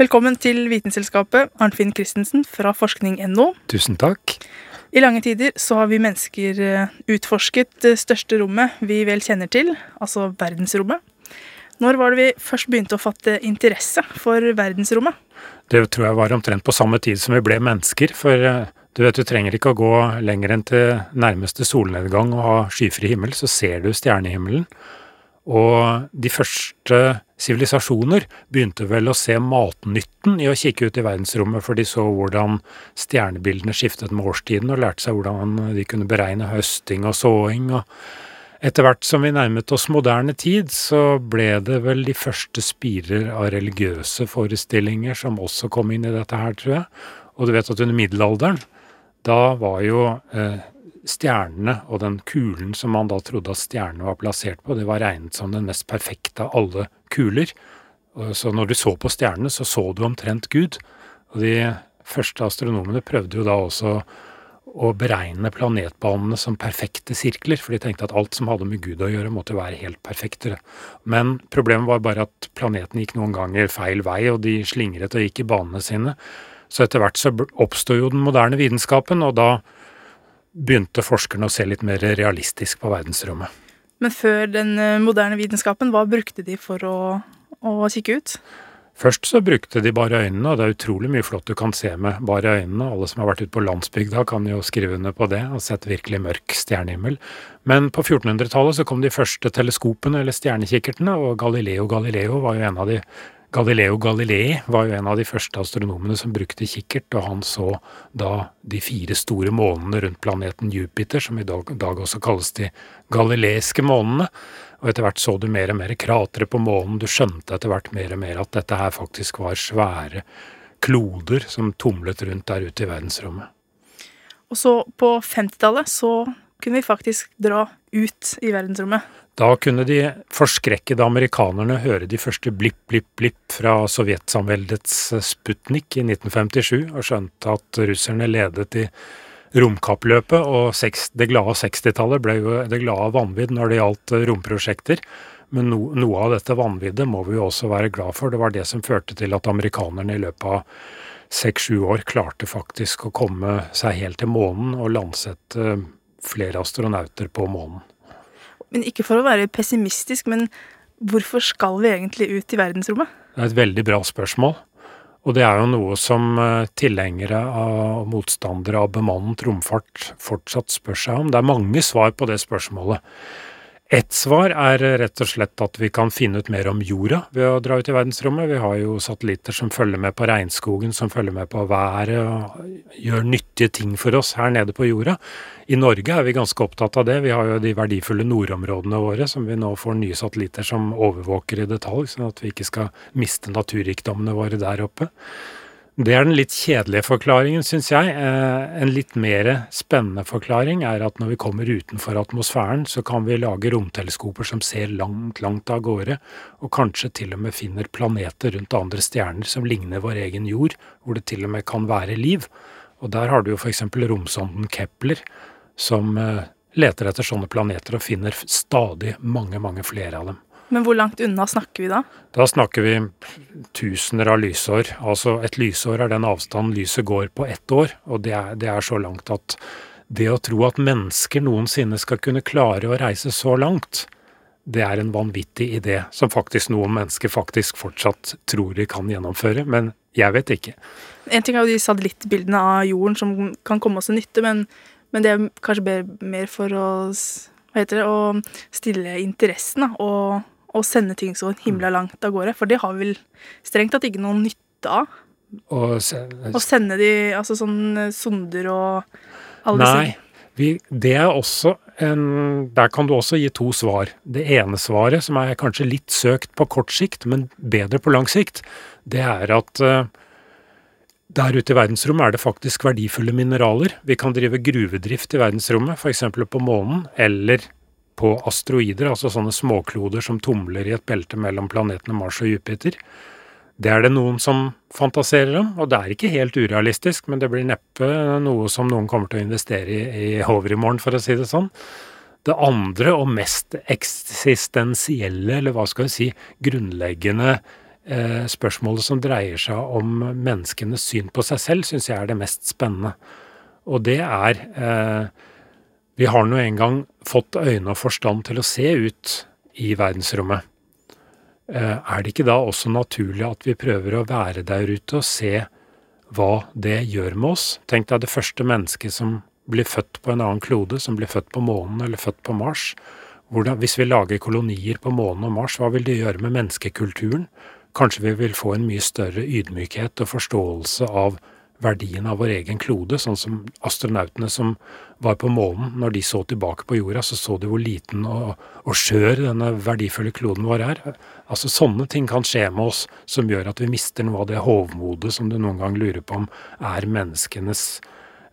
Velkommen til Vitenselskapet, Arnfinn Christensen fra forskning.no. Tusen takk. I lange tider så har vi mennesker eh, utforsket det største rommet vi vel kjenner til, altså verdensrommet. Når var det vi først begynte å fatte interesse for verdensrommet? Det tror jeg var omtrent på samme tid som vi ble mennesker, for eh, du vet du trenger ikke å gå lenger enn til nærmeste solnedgang og ha skyfri himmel, så ser du stjernehimmelen. Og de første sivilisasjoner begynte vel å se matnytten i å kikke ut i verdensrommet, for de så hvordan stjernebildene skiftet med årstiden, og lærte seg hvordan de kunne beregne høsting og såing. og etter hvert som vi nærmet oss moderne tid, så ble det vel de første spirer av religiøse forestillinger som også kom inn i dette her, tror jeg. Og du vet at under middelalderen, da var jo eh, stjernene og den kulen som man da trodde at stjernene var plassert på, det var regnet som den mest perfekte av alle kuler. Så når du så på stjernene, så så du omtrent Gud. Og de første astronomene prøvde jo da også å beregne planetbanene som perfekte sirkler, for de tenkte at alt som hadde med Gud å gjøre, måtte være helt perfekt. Men problemet var bare at planeten gikk noen ganger feil vei, og de slingret og gikk i banene sine. Så etter hvert så oppsto jo den moderne vitenskapen, og da begynte forskerne å se litt mer realistisk på verdensrommet. Men før den eh, moderne vitenskapen, hva brukte de for å, å kikke ut? Først så brukte de bare øynene, og det er utrolig mye flott du kan se med bare øynene. Alle som har vært ute på landsbygda kan jo skrive under på det, og sett virkelig mørk stjernehimmel. Men på 1400-tallet så kom de første teleskopene, eller stjernekikkertene, og Galileo Galileo var jo en av de Galileo Galilei var jo en av de første astronomene som brukte kikkert, og han så da de fire store månene rundt planeten Jupiter, som i dag, også kalles de galileiske månene. Og etter hvert så du mer og mer kratre på månen, du skjønte etter hvert mer og mer at dette her faktisk var svære kloder som tumlet rundt der ute i verdensrommet. Og så på 50-tallet så kunne vi faktisk dra ut i verdensrommet. Da kunne de forskrekkede amerikanerne høre de første blipp, blipp, blipp fra sovjetsamveldets Sputnik i 1957, og skjønte at russerne ledet i romkappløpet, og det glade 60-tallet ble jo det glade vanvidd når det gjaldt romprosjekter. Men no, noe av dette vanviddet må vi jo også være glad for. Det var det som førte til at amerikanerne i løpet av seks-sju år klarte faktisk å komme seg helt til månen og landsette flere astronauter på månen. Men ikke for å være pessimistisk, men hvorfor skal vi egentlig ut i verdensrommet? Det er et veldig bra spørsmål. Og det er jo noe som eh, tilhengere og motstandere av bemannet romfart fortsatt spør seg om. Det er mange svar på det spørsmålet. Ett svar er rett og slett at vi kan finne ut mer om jorda ved å dra ut i verdensrommet. Vi har jo satellitter som følger med på regnskogen, som følger med på været og gjør nyttige ting for oss her nede på jorda. I Norge er vi ganske opptatt av det. Vi har jo de verdifulle nordområdene våre som vi nå får nye satellitter som overvåker i detalj, sånn at vi ikke skal miste naturrikdommene våre der oppe. Det er den litt kjedelige forklaringen, syns jeg. Eh, en litt mer spennende forklaring er at når vi kommer utenfor atmosfæren, så kan vi lage romteleskoper som ser langt, langt av gårde, og kanskje til og med finner planeter rundt andre stjerner som ligner vår egen jord, hvor det til og med kan være liv. Og der har du jo f.eks. romsonden Kepler, som eh, leter etter sånne planeter og finner stadig mange, mange flere av dem. Men hvor langt unna snakker vi da? Da snakker vi tusener av lysår. Altså et lysår er den avstanden lyset går på ett år, og det er, det er så langt at det å tro at mennesker noensinne skal kunne klare å reise så langt, det er en vanvittig idé som faktisk noen mennesker faktisk fortsatt tror de kan gjennomføre, men jeg vet ikke. En ting er jo de satellittbildene av jorden som kan komme oss til nytte, men, men det er kanskje mer for å hva heter det, å stille interessen da, og å sende ting så himla mm. langt av gårde. For det har vi vel strengt tatt ikke noen nytte av. Å sende de altså sånn eh, sonder og alle Nei. Vi, det er også en Der kan du også gi to svar. Det ene svaret, som er kanskje litt søkt på kort sikt, men bedre på lang sikt, det er at uh, der ute i verdensrommet er det faktisk verdifulle mineraler. Vi kan drive gruvedrift i verdensrommet, f.eks. på månen, eller på asteroider, altså sånne småkloder som tumler i et belte mellom planetene Mars og Jupiter. Det er det noen som fantaserer om, og det er ikke helt urealistisk, men det blir neppe noe som noen kommer til å investere i, i overmorgen, for å si det sånn. Det andre og mest eksistensielle, eller hva skal vi si, grunnleggende eh, spørsmålet som dreier seg om menneskenes syn på seg selv, syns jeg er det mest spennende. Og det er eh, Vi har nå engang fått øyne og forstand til å se ut i verdensrommet. Eh, er det ikke da også naturlig at vi prøver å være der ute og se hva det gjør med oss? Tenk deg det første mennesket som blir født på en annen klode, som blir født på månen eller født på Mars. Hvordan, hvis vi lager kolonier på månen og Mars, hva vil det gjøre med menneskekulturen? Kanskje vi vil få en mye større ydmykhet og forståelse av verdien av vår egen klode, sånn som astronautene som var på månen, når de så tilbake på jorda, så så de hvor liten og, og skjør denne verdifulle kloden vår er. Altså Sånne ting kan skje med oss som gjør at vi mister noe av det hovmodet som du noen gang lurer på om er menneskenes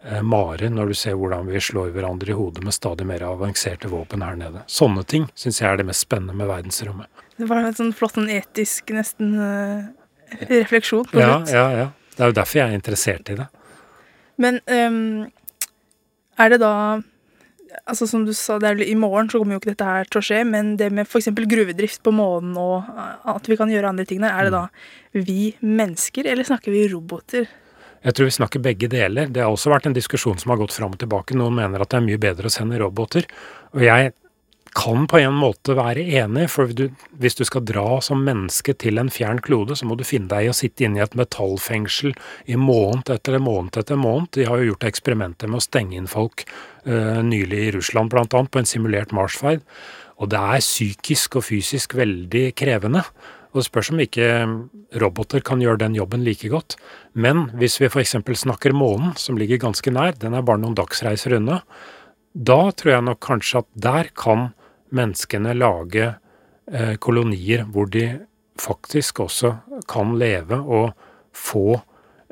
eh, mare, når du ser hvordan vi slår hverandre i hodet med stadig mer avanserte våpen her nede. Sånne ting syns jeg er det mest spennende med verdensrommet. Det var en sånn flott en etisk nesten uh, refleksjon på slutt. Ja, ja, ja. Det er jo derfor jeg er interessert i det. Men um, er det da altså Som du sa, det er, i morgen så kommer jo ikke dette her til å skje, men det med f.eks. gruvedrift på månen og at vi kan gjøre andre ting der, er det da vi mennesker, eller snakker vi roboter? Jeg tror vi snakker begge deler. Det har også vært en diskusjon som har gått fram og tilbake. Noen mener at det er mye bedre å sende roboter. Og jeg kan på en måte være enig, for du, hvis du skal dra som menneske til en fjern klode, så må du finne deg i å sitte inne i et metallfengsel i måned etter måned etter måned. De har jo gjort eksperimenter med å stenge inn folk uh, nylig i Russland bl.a. på en simulert marsferd. Og det er psykisk og fysisk veldig krevende. Og det spørs om ikke roboter kan gjøre den jobben like godt. Men hvis vi f.eks. snakker månen, som ligger ganske nær, den er bare noen dagsreiser unna, da tror jeg nok kanskje at der kan menneskene lage eh, kolonier hvor de faktisk også kan leve og få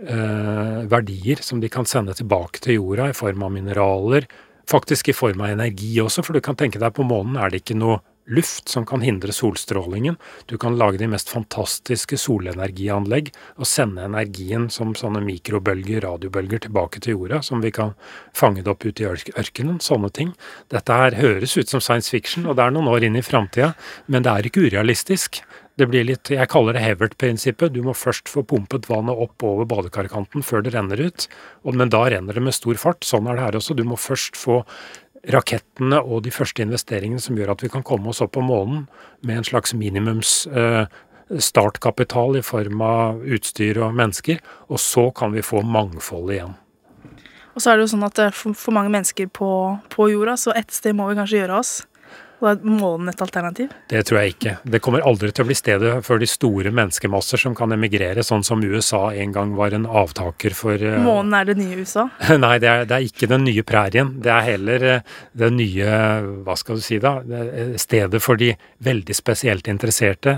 eh, verdier som de kan sende tilbake til jorda i form av mineraler, faktisk i form av energi også, for du kan tenke deg på månen er det ikke noe luft som kan hindre solstrålingen. Du kan lage de mest fantastiske solenergianlegg og sende energien som sånne mikrobølger, radiobølger, tilbake til jorda, som vi kan fange det opp ute i ørkenen. Sånne ting. Dette her høres ut som science fiction, og det er noen år inn i framtida, men det er ikke urealistisk. Det blir litt, Jeg kaller det Hevert-prinsippet. Du må først få pumpet vannet opp over badekarkanten før det renner ut. Men da renner det med stor fart. Sånn er det her også. Du må først få rakettene og de første investeringene som gjør at vi kan komme oss opp på månen med en slags minimums eh, startkapital i form av utstyr og mennesker, og så kan vi få mangfold igjen. Og så er det jo sånn at det er for mange mennesker på, på jorda, så ett sted må vi kanskje gjøre oss. Og er månen et alternativ? Det tror jeg ikke. Det kommer aldri til å bli stedet for de store menneskemasser som kan emigrere, sånn som USA en gang var en avtaker for uh... Månen er det nye USA? Nei, det er, det er, ikke den nye prærien. Det er heller uh, det nye, hva skal du si da, stedet for de veldig spesielt interesserte.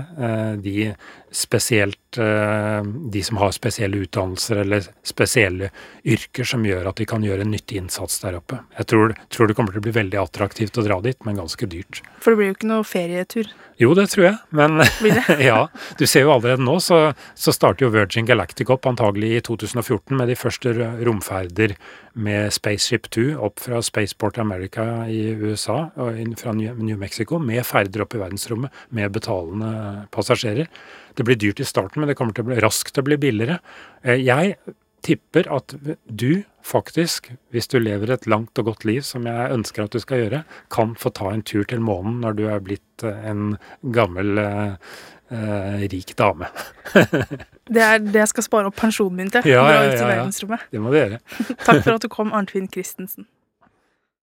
De spesielt eh, de som har spesielle utdannelser eller spesielle yrker som gjør at de kan gjøre en nyttig innsats der oppe. Jeg tror, tror, det kommer til å bli veldig attraktivt å dra dit, men ganske dyrt. For det blir jo ikke noe ferietur? Jo, det tror jeg, men ja. Du ser jo allerede nå, så, så, starter jo Virgin Galactic opp antagelig i 2014 med de første romferder med Spaceship 2 opp fra Spaceport America i USA og fra New Mexico med ferder opp i verdensrommet med betalende passasjerer. Det blir dyrt i starten, men det kommer til å bli raskt til å bli billigere. Eh, jeg tipper at du faktisk, hvis du lever et langt og godt liv, som jeg ønsker at du skal gjøre, kan få ta en tur til månen når du er blitt eh, en gammel eh, rik dame. det er det jeg skal spare opp pensjonen min til. Ja, ja, ja, ja. Det må du gjøre. Takk for at du kom, Arnfinn Christensen.